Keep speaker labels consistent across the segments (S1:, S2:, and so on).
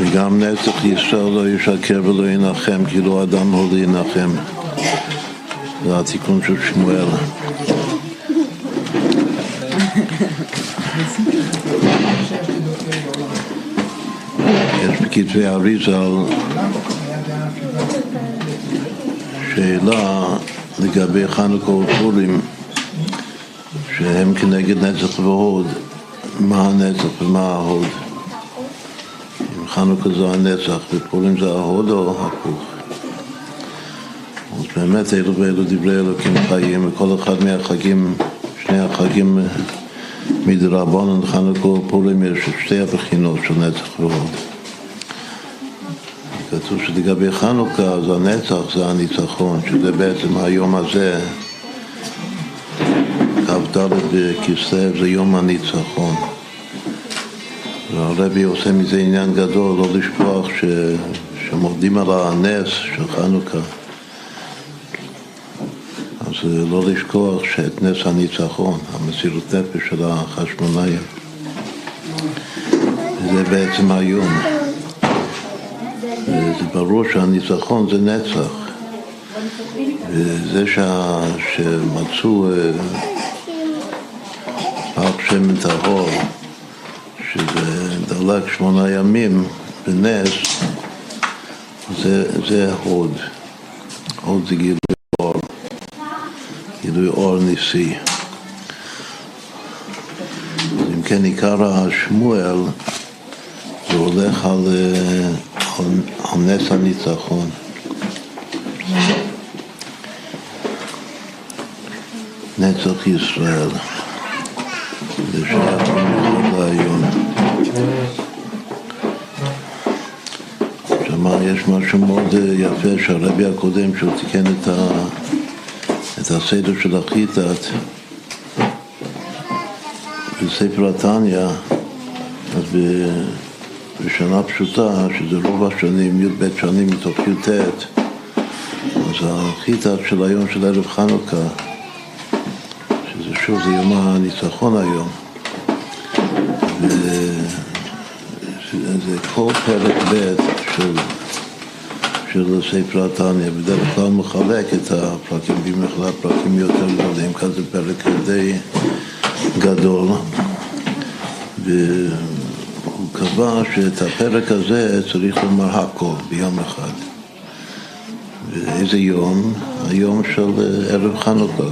S1: וגם נצח ישראל לא ישקר ולא ינחם, כאילו אדם הוא להנחם. זה התיקון של שמואל. יש בכתבי אריזל שאלה לגבי חנוכה ופורים שהם כנגד נצח והוד, מה הנצח ומה ההוד? חנוכה זה הנצח ופורים זה ההוד או הפוך? אז באמת אלו ואלו דברי אלוקים חיים וכל אחד מהחגים, שני החגים מדרבנן חנוכה ופורים יש שתי הבחינות של נצח והוד. כתוב שלגבי חנוכה אז הנצח זה הניצחון, שזה בעצם היום הזה, כ"ד בכסלו זה יום הניצחון. והרבי עושה מזה עניין גדול, לא לשכוח ש... שהם עובדים על הנס של חנוכה. אז לא לשכוח שאת נס הניצחון, המסירות נפש של החשמונאים. זה בעצם היום. זה ברור שהניצחון זה נצח. וזה שה... שמצאו פח שמן טהור, שזה דלק שמונה ימים בנס, זה, זה הוד. הוד זה גילוי אור, גילוי אור ניסי. אם כן עיקר השמואל זה הולך על, על, על נס הניצחון. נצח ישראל. זה שייך יש משהו מאוד יפה שהרבי הקודם, שהוא תיקן את, ה, את הסדר של החיטת בספר התניא, אז בשנה פשוטה, שזה רוב השנים, י"ב שנים מתוך י"ט, אז החיטת של היום של ערב חנוכה שוב, זה יום הניצחון היום. וזה כל פרק ב' של, של ספר התניא, בדרך כלל מחלק את הפרקים, במיוחד פרקים יותר גדולים, כאן זה פרק די גדול, והוא קבע שאת הפרק הזה צריך לומר הכל ביום אחד. ואיזה יום? היום של ערב חנוכה.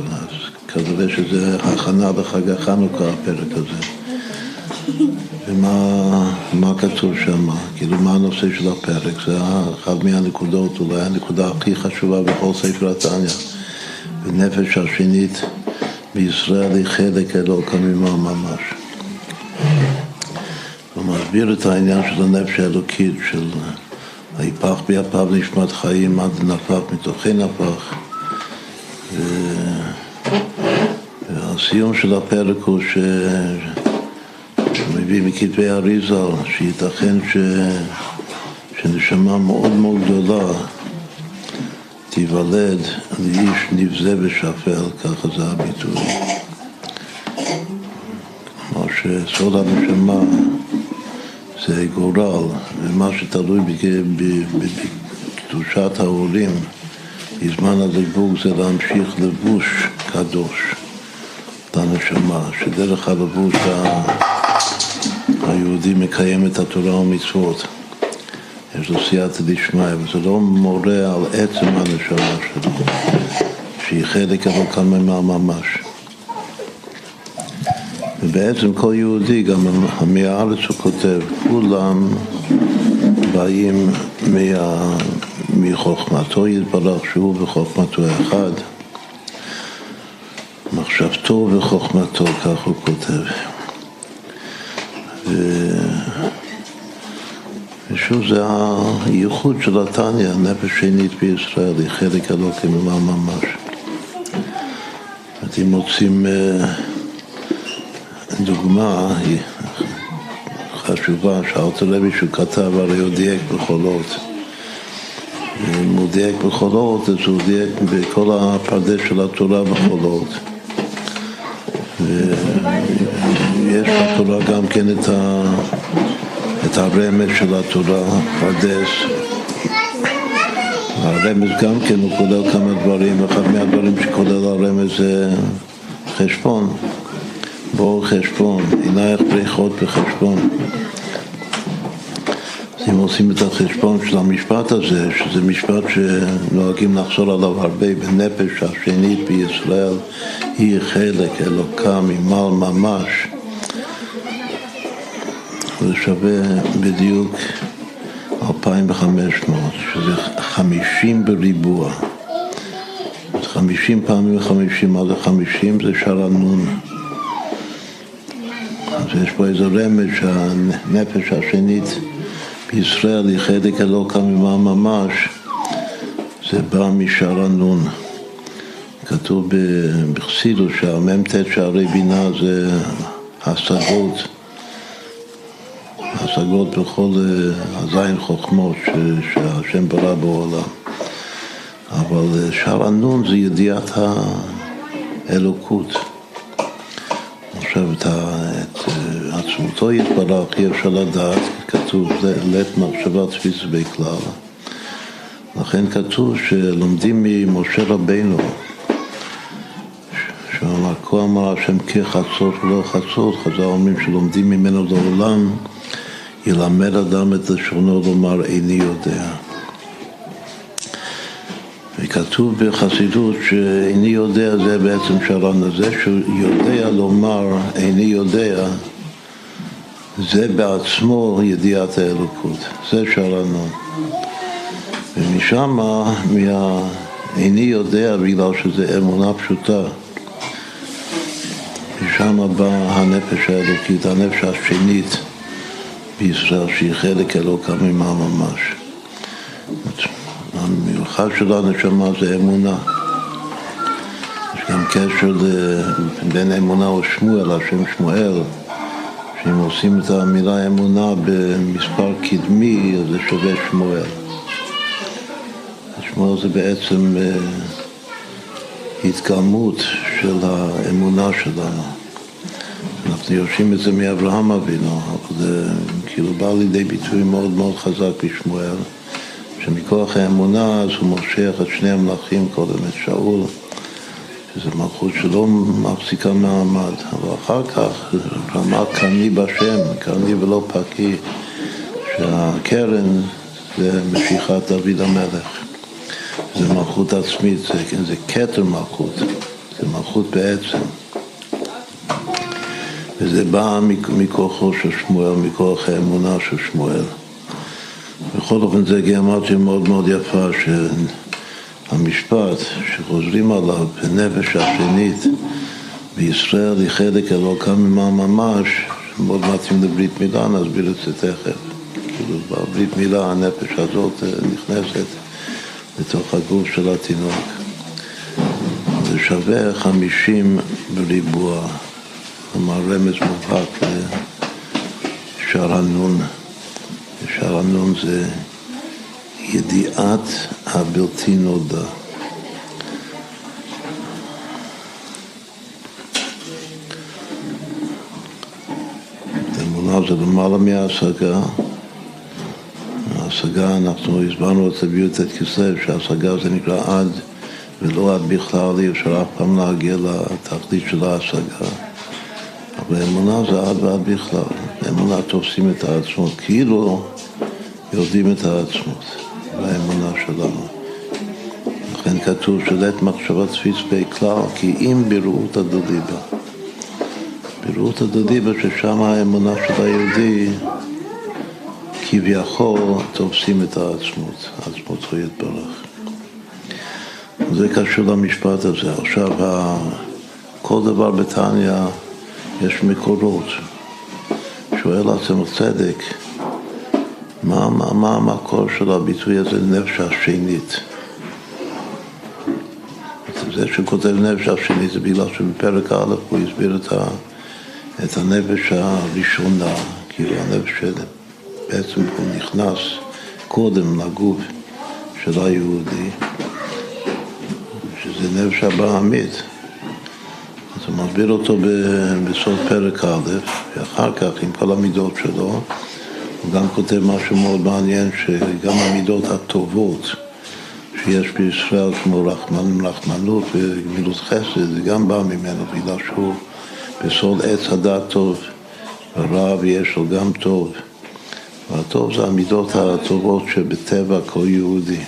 S1: כנראה שזה הכנה לחג החנוכה, הפרק הזה. ומה כתוב שם? כאילו, מה הנושא של הפרק? זה אחת מהנקודות, אולי הנקודה הכי חשובה בכל ספר התניא. ונפש השנית בישראל היא חלק אלוקא ממש ממש. הוא מסביר את העניין של הנפש האלוקית, של היפח ביפיו נשמת חיים עד נפח מתוכי נפח. ו... הסיום של הפרק הוא ש... שמביא מכתבי אריזל, שייתכן ש... שנשמה מאוד מאוד גדולה תיוולד לאיש נבזה ושפל, ככה זה הביטוי. כלומר שסוד הנשמה זה גורל, ומה שתלוי בקדושת ההורים בזמן הלבוש זה להמשיך לבוש קדוש. לנשמה, שדרך הלבוש היהודי מקיים את התורה ומצוות. יש לו סייעתא דשמיא, וזה לא מורה על עצם הנשמה שלו, שהיא חלק אבל כמה ממש. ובעצם כל יהודי, גם מהארץ הוא כותב, כולם באים מה, מחוכמתו יתברך, שהוא בחוכמתו אחד. מחשבתו וחוכמתו, כך הוא כותב. ושוב, זה הייחוד של התניא, נפש שנית בישראל, היא חלק אלוקי ממה ממש. אם מוצאים אה, דוגמה חשובה, לוי שהוא כתב, הרי הוא דייק בחולות. אם הוא דייק בחולות, אז הוא דייק בכל הפרדס של התורה בחולות. ויש בתורה גם כן את, ה, את הרמז של התורה, פרדס. הרמז גם כן הוא כולל כמה דברים, אחד מהדברים שכולל הרמז זה חשבון, בואו חשבון, עינייך בריחות בחשבון. אם עושים את החשבון של המשפט הזה, שזה משפט שנוהגים לחזור עליו הרבה, בנפש השנית בישראל היא חלק אלוקה ממעל ממש, זה שווה בדיוק 2,500, שזה 50 בריבוע. 50 פעמים 50, מה זה 50? זה שער הנון. אז יש פה איזה רמז שהנפש השנית בישראל היא חלק אלוקה ממה ממש, זה בא משער הנון. כתוב בחסידו שהמ"ט שערי בינה זה השגות. השגות בכל אה, הזין חוכמות שהשם ברא בעולם. אבל אה, שער הנון זה ידיעת האלוקות. עכשיו את, את עצמותו יתברך אי אפשר לדעת, כתוב לית מחשבה תפיס בכלל. לכן כתוב שלומדים ממשה רבינו, שאמר, כה אמר השם כחצות ולא חצות, חז"ל אומרים שלומדים ממנו לעולם ילמד אדם את לשונו לומר איני יודע. וכתוב בחסידות שאיני יודע זה בעצם שרן הזה, שהוא יודע לומר איני יודע, זה בעצמו ידיעת האלוקות, זה שרנו. ומשם, מה... איני יודע בגלל שזה אמונה פשוטה, משם באה הנפש האלוקית, הנפש השנית. בישראל שהיא חלק אלוקה ממה ממש. המיוחד של הנשמה זה אמונה. יש גם קשר בין אמונה ושמואל, השם שמואל, שאם עושים את המילה אמונה במספר קדמי, אז זה שווה שמואל. שמואל זה בעצם אה, התגלמות של האמונה שלנו. אנחנו יורשים את זה מאברהם אבינו, אבל זה כאילו בא לידי ביטוי מאוד מאוד חזק בשמואל, שמכוח האמונה אז הוא מושך את שני המלאכים קודם, את שאול, שזו מלכות שלא מחזיקה מעמד, אבל אחר כך רמה קרני בשם, קרני ולא פקי, שהקרן זה משיכת דוד המלך. זה מלכות עצמית, זה, זה כתר מלכות, זה מלכות בעצם. וזה בא מכוחו של שמואל, מכוח האמונה של שמואל. בכל אופן זה גיאמטריה מאוד מאוד יפה שהמשפט שחוזרים עליו בנפש השנית בישראל היא חלק אלוקה ממה ממש, מאוד מתאים לברית מילה, נסביר את זה תכף. כאילו בברית מילה הנפש הזאת נכנסת לתוך הגוף של התינוק. זה שווה חמישים בריבוע. כלומר רמז מובהק לשער הנון. שער הנון זה ידיעת הבלתי נודע. אמונה זה למעלה מההשגה. ההשגה, אנחנו הסברנו את הביאות את כסלו, שההשגה זה נקרא עד ולא עד בכלל, אי אפשר אף פעם להגיע לתכלית של ההשגה. ואמונה זה עד ועד בכלל. באמונה תופסים את העצמות, כאילו יודעים את העצמות, באמונה שלנו. לכן כתוב שלית מחשבה תפיס בי כלל, כי אם בראות הדודיבה. בראות הדודיבה ששם האמונה של היהודי כביכול תופסים את העצמות, העצמות הוא יתברך. זה קשור למשפט הזה. עכשיו, כל דבר בתניא יש מקורות. שואל עצמו צדק, מה, מה, מה המקור של הביטוי הזה, נפש השנית? זה שהוא כותב נפש השנית זה בגלל שבפרק א' הוא הסביר את, ה, את הנפש הראשונה, כאילו הנפש שבעצם הוא נכנס קודם לגוף של היהודי, שזה נפש הבעמית. אז הוא מסביר אותו בסוף פרק א', ואחר כך עם כל המידות שלו, הוא גם כותב משהו מאוד מעניין, שגם המידות הטובות שיש בישראל, כמו רחמנ, רחמנות ומילות חסד, זה גם בא ממנו, בגלל שהוא בסוד עץ הדת טוב, ורע ויש לו גם טוב. והטוב זה המידות הטובות שבטבע כל יהודי.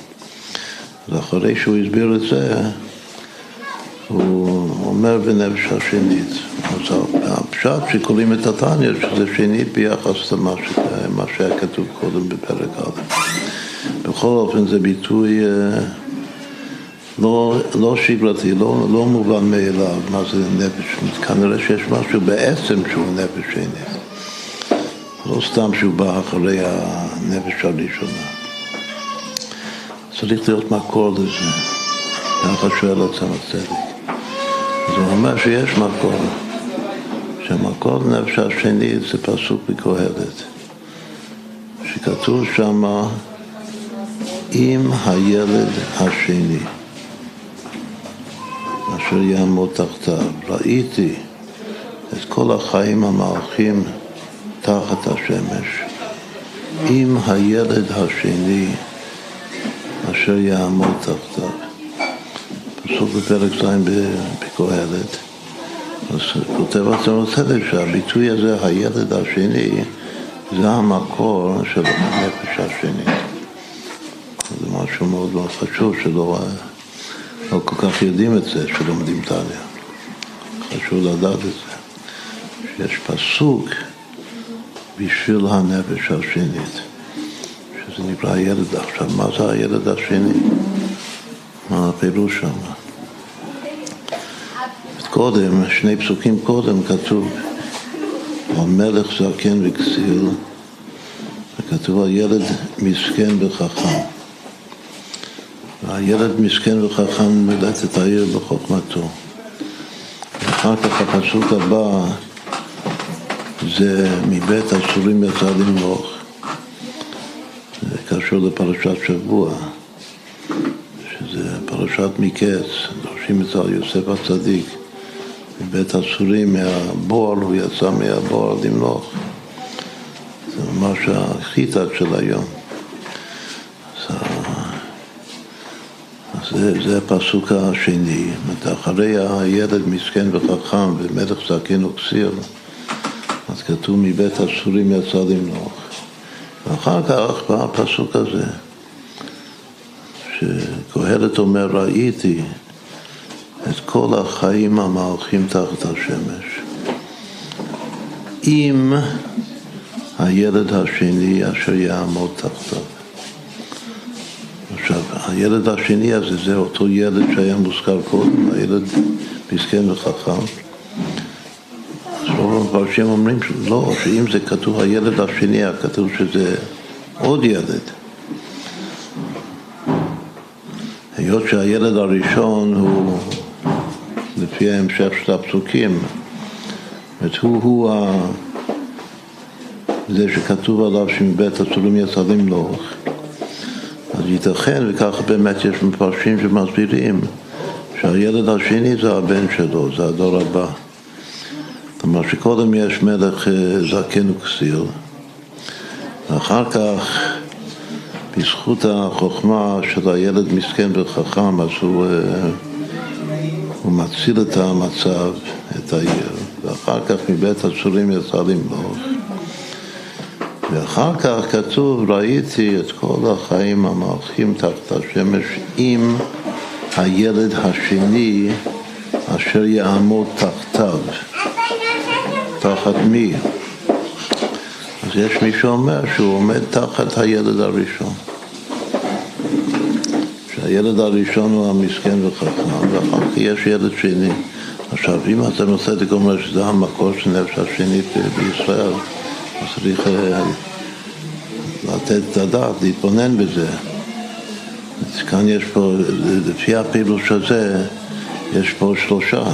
S1: אז אחרי שהוא הסביר את זה, הוא אומר בנפש השנית. הפשט שקוראים את התניא, שזה שנית ביחס למה שהיה כתוב קודם בפרק א'. בכל אופן זה ביטוי אה, לא, לא שגרתי, לא, לא מובן מאליו מה זה נפש. כנראה שיש משהו בעצם שהוא נפש שנית. לא סתם שהוא בא אחרי הנפש הראשונה. צריך להיות מקור לזה, ככה שואל עצם הצדק. הוא אומר שיש מקור, שהמקור לנפש השני זה פסוק בקהלת, שכתוב שמה עם הילד השני אשר יעמוד תחתיו. ראיתי את כל החיים המלכים תחת השמש עם הילד השני אשר יעמוד תחתיו. פסוק בפרק ז' בקהלת. אז כותב עצמו צדק שהביטוי הזה, הילד השני, זה המקור של הנפש השני. זה משהו מאוד מאוד חשוב שלא לא כל כך יודעים את זה, שלומדים תניא. חשוב לדעת את זה. שיש פסוק בשביל הנפש השנית, שזה נקרא הילד. עכשיו, מה זה הילד השני? מה הפירוש שם? קודם, שני פסוקים קודם כתוב המלך זקן וכסיל, וכתוב על ילד מסכן וחכם. הילד מסכן וחכם מילאת את העיר בחוכמתו. ואחר כך הפסוק הבא זה מבית אסורים יצא למלוך. זה קשור לפרשת שבוע, שזה פרשת מקץ, דורשים את זה על יוסף הצדיק. מבית אסורים, מהבועל, הוא יצא מהבועל למלוך. זה ממש החיטת של היום. זה, זה הפסוק השני, אחרי הילד מסכן וחכם ומלך זקן וכסיר, אז כתוב מבית אסורים יצא למלוך. ואחר כך בא הפסוק הזה, שקהלת אומר, ראיתי את כל החיים המהלכים תחת השמש. עם הילד השני אשר יעמוד תחתיו. עכשיו, הילד השני הזה זה אותו ילד שהיה מוזכר קודם, הילד מסכן וחכם. אז רוב המפרשים אומרים לא, שאם זה כתוב הילד השני, כתוב שזה עוד ילד. היות שהילד הראשון הוא, לפי ההמשך של הפסוקים, זאת הוא, הוא ה... זה שכתוב עליו שמבית הצורים יצא למלוך. אז ייתכן, וככה באמת יש מפרשים שמסבירים, שהילד השני זה הבן שלו, זה הדור הבא. כלומר שקודם יש מלך אה, זקן וכסיר, ואחר כך, בזכות החוכמה של הילד מסכן וחכם, אז הוא, אה, הוא מציל את המצב, את העיר, ואחר כך מבית הצורים יצא למלוך. ואחר כך כתוב, ראיתי את כל החיים המלכים תחת השמש עם הילד השני אשר יעמוד תחתיו. תחת מי? אז יש מי שאומר שהוא עומד תחת הילד הראשון. שהילד הראשון הוא המסכן וחכם, ואחר כך יש ילד שני. עכשיו, אם אתה נושא אומר שזה המקור של נפש השני בישראל, אז צריך אה, לתת את הדעת, להתבונן בזה. אז כאן יש פה, לפי הפעילות הזה, יש פה שלושה.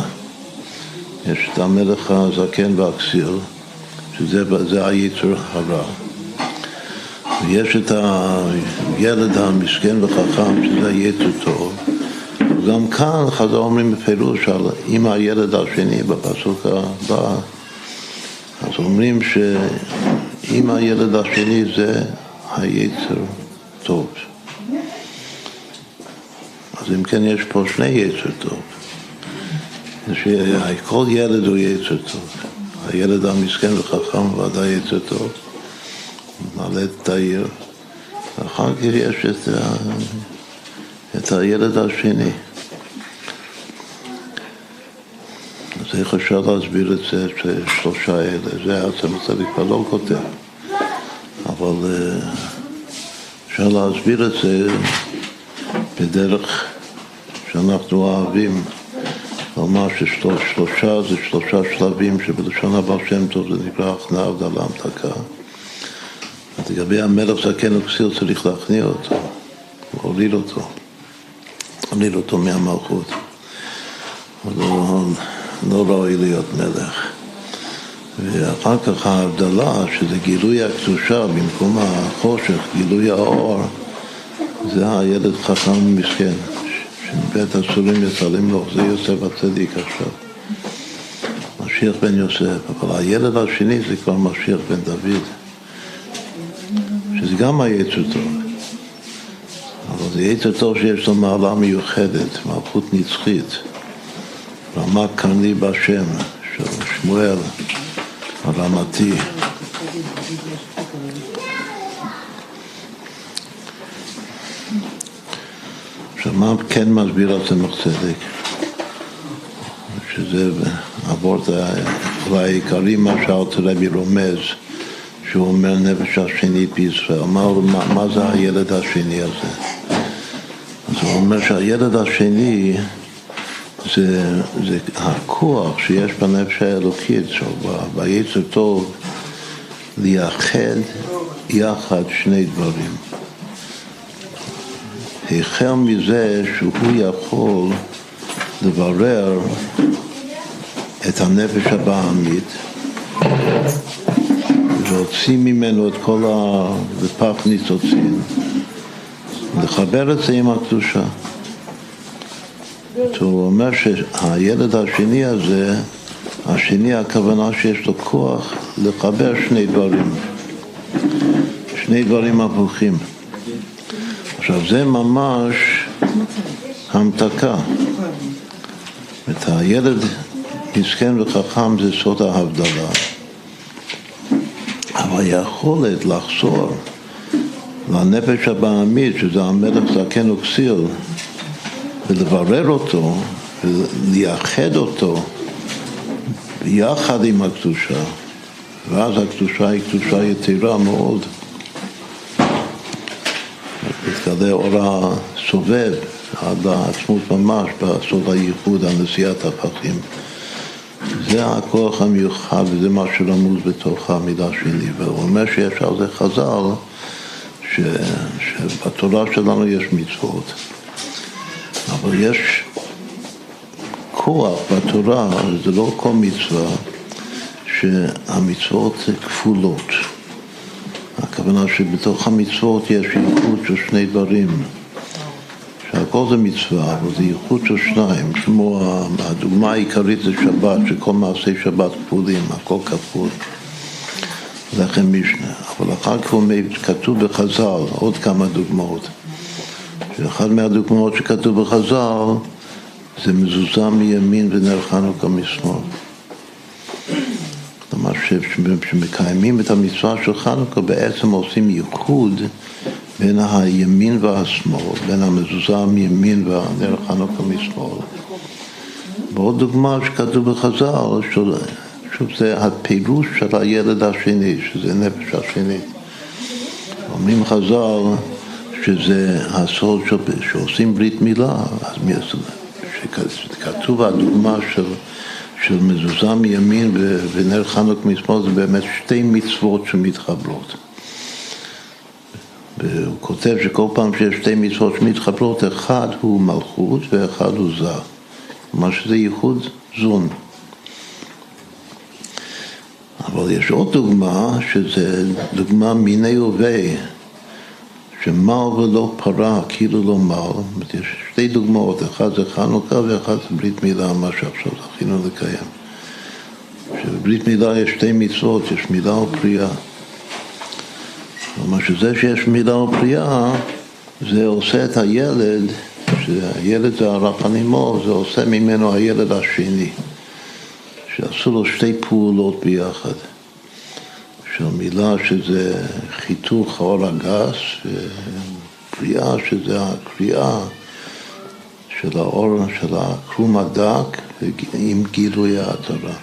S1: יש את המלך הזקן והכסיר, שזה היצר הרע. ויש את הילד המסכן וחכם, שזה היצר טוב. וגם כאן חזר אומרים בפירוש על עם הילד השני בפסוק הבא, אז אומרים אם הילד השני זה היצר טוב. אז אם כן יש פה שני יצר טוב. כל ילד הוא יצר טוב. הילד המסכן וחכם ודאי יצר טוב. מעלה את העיר. ואחר כך יש את. את הילד השני. אז איך אפשר להסביר את זה, את שלושה אלה? זה עצם הצדיק כבר לא כותב. אבל אה, אפשר להסביר את זה בדרך שאנחנו אוהבים לומר ששלושה זה שלושה שלבים שבלשון הבא שם טוב זה נקרא הכנעה הבדלה המתקה. לגבי המלך זקן וכסיר צריך להכניע אותו, להוליד אותו, להוליד אותו מהמלכות. הוא לא, לא ראוי להיות מלך. ואחר כך ההבדלה, שזה גילוי הקדושה במקום החושך, גילוי האור, זה הילד חכם ומסכן, שבית הסורים יצלים לו, זה יוסף הצדיק עכשיו. משיח בן יוסף, אבל הילד השני זה כבר משיח בן דוד, שזה גם היצר טוב. אבל זה יצר טוב שיש לו מעלה מיוחדת, מלכות נצחית, רמה קרני בשם של שמואל. רמתי. עכשיו, מה כן מסביר הצמח צדק? שזה אבות העיקרי, מה שאלתרבי רומז, שהוא אומר נפש השנית בישראל. מה, מה, מה זה הילד השני הזה? אז הוא אומר שהילד השני זה, זה הכוח שיש בנפש האלוקית, ביצר טוב, לייחד יחד שני דברים. החל מזה שהוא יכול לברר את הנפש הבעמית להוציא ממנו את כל הפח ניצוצין, לחבר את זה עם הקדושה. הוא אומר שהילד השני הזה, השני הכוונה שיש לו כוח לחבר שני דברים, שני דברים הפוכים. עכשיו זה ממש המתקה. את הילד מסכן וחכם זה סוד ההבדלה. היכולת לחזור לנפש הבעמית, שזה המלך זקן וכסיל, ולברר אותו, ולייחד אותו יחד עם הקדושה, ואז הקדושה היא קדושה יתרה מאוד. מתגלה אור הסובב עד לעצמות ממש בסוד הייחוד, הנשיאת הפכים. זה הכוח המיוחד וזה מה שרמוז בתוך המילה שלי. והוא אומר שיש על זה חז"ל, ש, שבתורה שלנו יש מצוות. אבל יש כוח בתורה, זה לא כל מצווה, שהמצוות כפולות. הכוונה שבתוך המצוות יש ייחוד של שני דברים. שהכל זה מצווה, אבל זה ייחוד של שניים, כמו הדוגמה העיקרית זה שבת, שכל מעשי שבת כפולים, הכל כפול. לחם משנה. אבל אחר כך כתוב בחז"ל עוד כמה דוגמאות. שאחת מהדוגמאות שכתוב בחז"ל זה מזוזה מימין ונר חנוכה משמאל. כלומר שמקיימים את המצווה של חנוכה בעצם עושים ייחוד בין הימין והשמאל, בין המזוזה מימין והנר חנוכה משמאל. ועוד דוגמה שכתוב בחז"ל, שוב זה הפירוש של הילד השני, שזה נפש השני. אומרים חז"ל שזה הסוד שעושים ברית מילה, אז שכתוב הדוגמה של, של מזוזה מימין ונר חנוק משמאל, זה באמת שתי מצוות שמתחברות. והוא כותב שכל פעם שיש שתי מצוות שמתחברות, אחד הוא מלכות ואחד הוא זר. כלומר שזה ייחוד זון. אבל יש עוד דוגמה, שזה דוגמה מיני ובי. שמל ולא פרה, כאילו לא מל. יש שתי דוגמאות, אחד זה חנוכה ואחד זה ברית מילה, מה שעכשיו זכינו לקיים. שבברית מילה יש שתי מצוות, יש מילה ופריאה. כלומר שזה שיש מילה או פריאה, זה עושה את הילד, שהילד זה הרפנימו, זה עושה ממנו הילד השני. שעשו לו שתי פעולות ביחד. של מילה שזה חיתוך האור הגס, ופריאה שזה הקריאה של האור, של הקרום הדק עם גילוי ההתרה.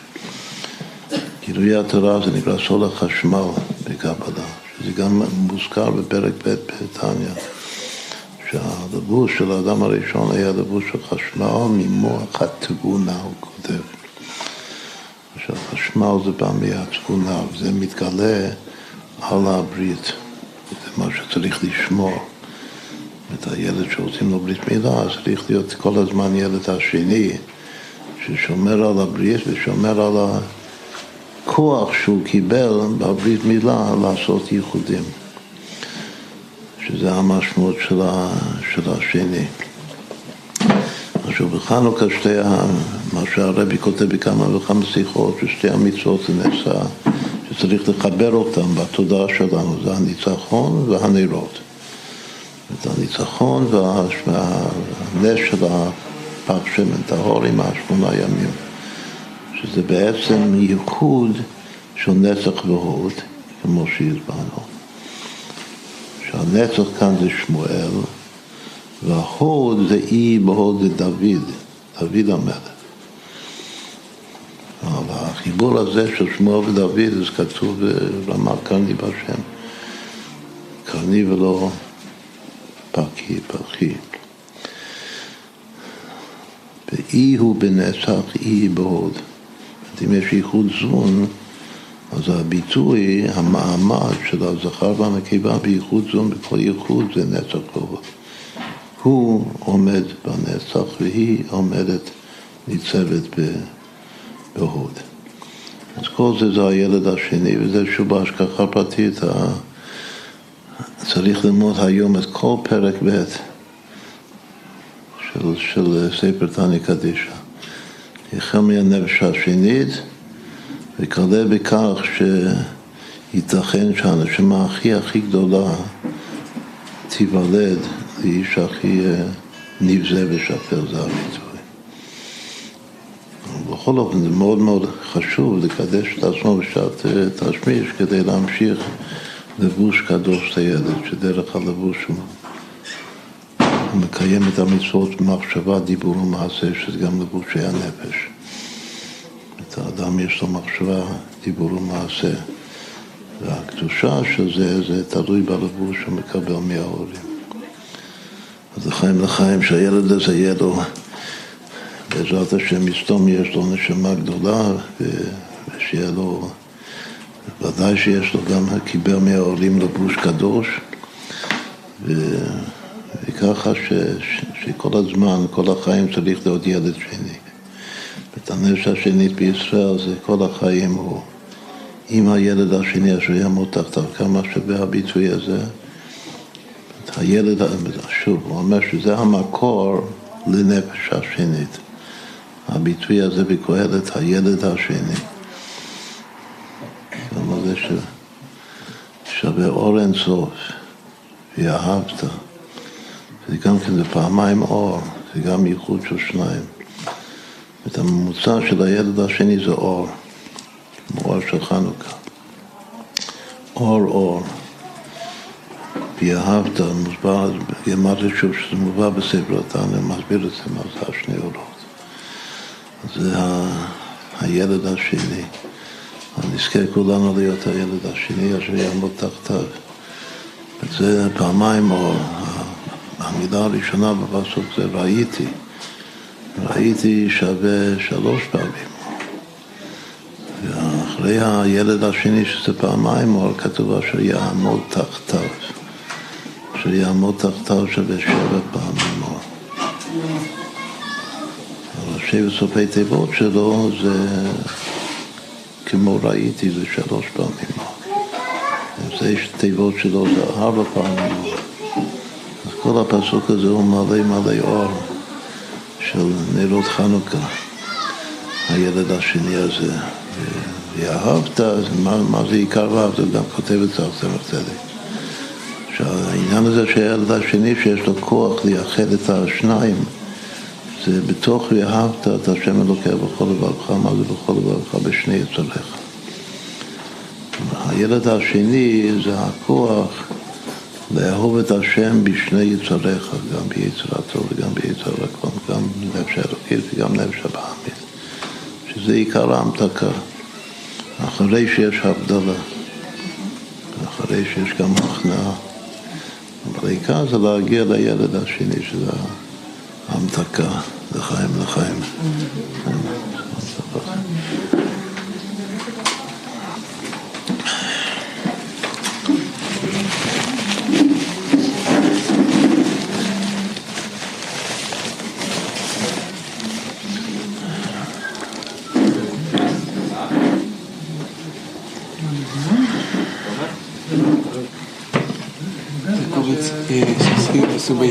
S1: גילוי ההתרה זה נקרא סול החשמל בקבלה, שזה גם מוזכר בפרק ב' בתניא, שהלבוש של האדם הראשון היה לבוש של חשמל ממוח התבונה, הוא כותב. שהחשמל זה בא מהתבונה, וזה מתגלה על הברית, זה מה שצריך לשמור. את הילד שעושים לו ברית מילה, צריך להיות כל הזמן ילד השני ששומר על הברית ושומר על הכוח שהוא קיבל בברית מילה לעשות ייחודים, שזה המשמעות של, השני. עכשיו בחנוכה שתי, מה שהרבי כותב בכמה וכמה שיחות, ששתי המצוות זה נעשה, שצריך לחבר אותם בתודעה שלנו, זה הניצחון והנרות. את הניצחון והנס של הפח שמן טהור עם השמונה ימים, שזה בעצם ייחוד של נצח והוד, כמו שהסברנו. שהנצח כאן זה שמואל, וההוד זה אי בהוד זה דוד, דוד המלך. אבל החיבור הזה של שמואל ודוד, זה כתוב ברמת קרני בשם. קרני ולא פקי, פחי. ואי הוא בנצח, אי בהוד. אם יש ייחוד זון, אז הביטוי, המעמד של הזכר והנקבה בייחוד זון, בכל ייחוד זה נצח והוד. הוא עומד בנצח והיא עומדת, ניצבת בהוד. אז כל זה זה הילד השני, וזה שוב בהשגחה פרטית, צריך ללמוד היום את כל פרק ב' של, של ספר תניא קדישא. החל מהנפש השנית, וכלה בכך שייתכן שהנשמה הכי הכי גדולה תיוולד לאיש הכי אה, נבזה ושפל, זה הביטוי. בכל אופן זה מאוד מאוד חשוב לקדש את עצמו בשעת אה, תשמיש כדי להמשיך לבוש קדוש לילד, שדרך הלבוש הוא מקיים את המצוות במחשבה, דיבור ומעשה, שזה גם לבושי הנפש. את האדם יש לו מחשבה, דיבור ומעשה. והקדושה של זה, זה תלוי בלבוש שהוא מקבל מההורים. אז לחיים לחיים שהילד הזה יהיה לו, בעזרת השם מסתום יש לו נשמה גדולה ושיהיה לו, ודאי שיש לו גם, קיבל מהעולים לבוש קדוש ו... וככה ש... שכל הזמן, כל החיים צריך להיות ילד שני. את הנפש השנית בישראל זה כל החיים הוא עם הילד השני אשר יעמוד תחתיו, כמה שווה הביטוי הזה. הילד, שוב, הוא אומר שזה המקור לנפש השנית. הביטוי הזה בקהלת, הילד השני. כלומר זה ששווה אור אינסוף, ואהבת. זה גם כן, זה פעמיים אור, זה גם ייחוד של שניים. את הממוצע של הילד השני זה אור, אור של חנוכה. אור אור. ואהבת, מוסבר, אמרתי שוב שזה מובא בספר התנא, מסביר את זה מה זה השני אורות. זה. הילד השני. נזכה כולנו להיות הילד השני אשר יעמוד תחתיו. וזה פעמיים אור. המילה הראשונה בפסוק זה ראיתי. ראיתי שווה שלוש פעמים. ואחרי הילד השני, שזה פעמיים אור, כתוב אשר יעמוד תחתיו. שיעמוד תחתיו שווה שבע פעמים אור. אבל שבע סופי תיבות שלו זה כמו ראיתי, זה שלוש פעמים אור. זה תיבות שלו זה ארבע פעמים. כל הפסוק הזה הוא מלא מלא אור של נרות חנוכה, הילד השני הזה. ואהבת, מה, מה זה עיקר ואהבת? גם כותב את זה על צמח צדק.
S2: העניין הזה שהילד השני שיש לו כוח לייחד את השניים זה בתוך ואהבת את השם אלוקי בכל לבבך, מה זה בכל לבבך? בשני יצריך. הילד השני זה הכוח לאהוב את השם בשני יצריך, גם ביצר הטוב וגם ביצר הקום, גם נפש האלוקית וגם נפש הבעמית, שזה עיקר ההמתקה, אחרי שיש הבדלה, אחרי שיש גם הכנעה. אבל העיקר זה להגיע לילד השני, שזה ההמתקה, לחיים לחיים.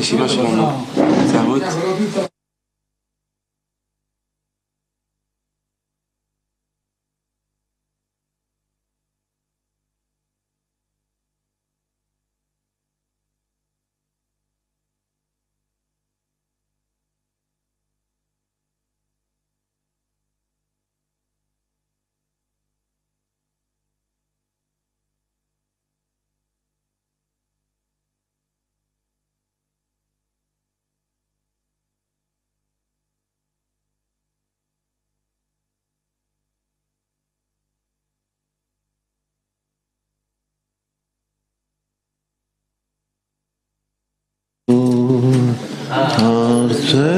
S1: Sima Say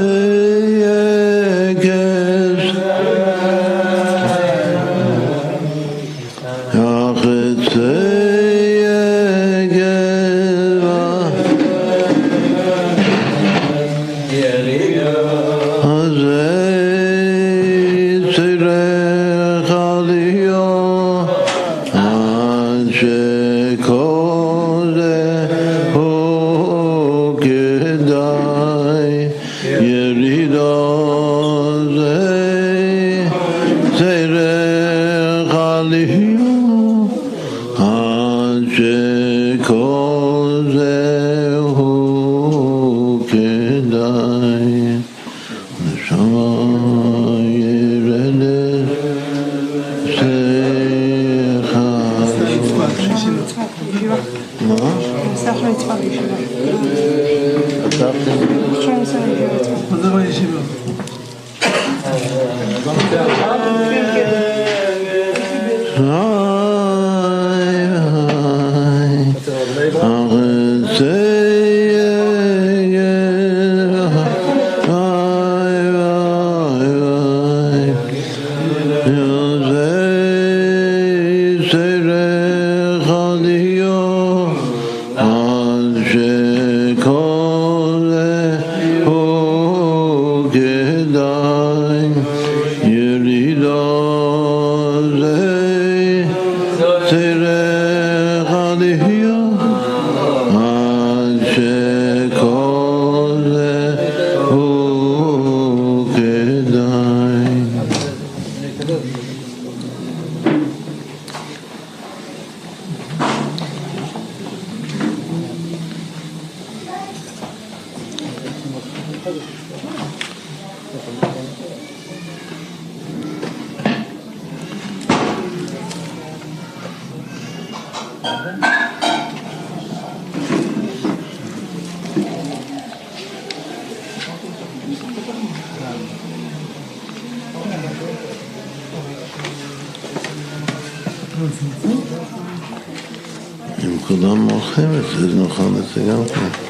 S2: אם כולם מורחים את זה, נכון את זה גם כן.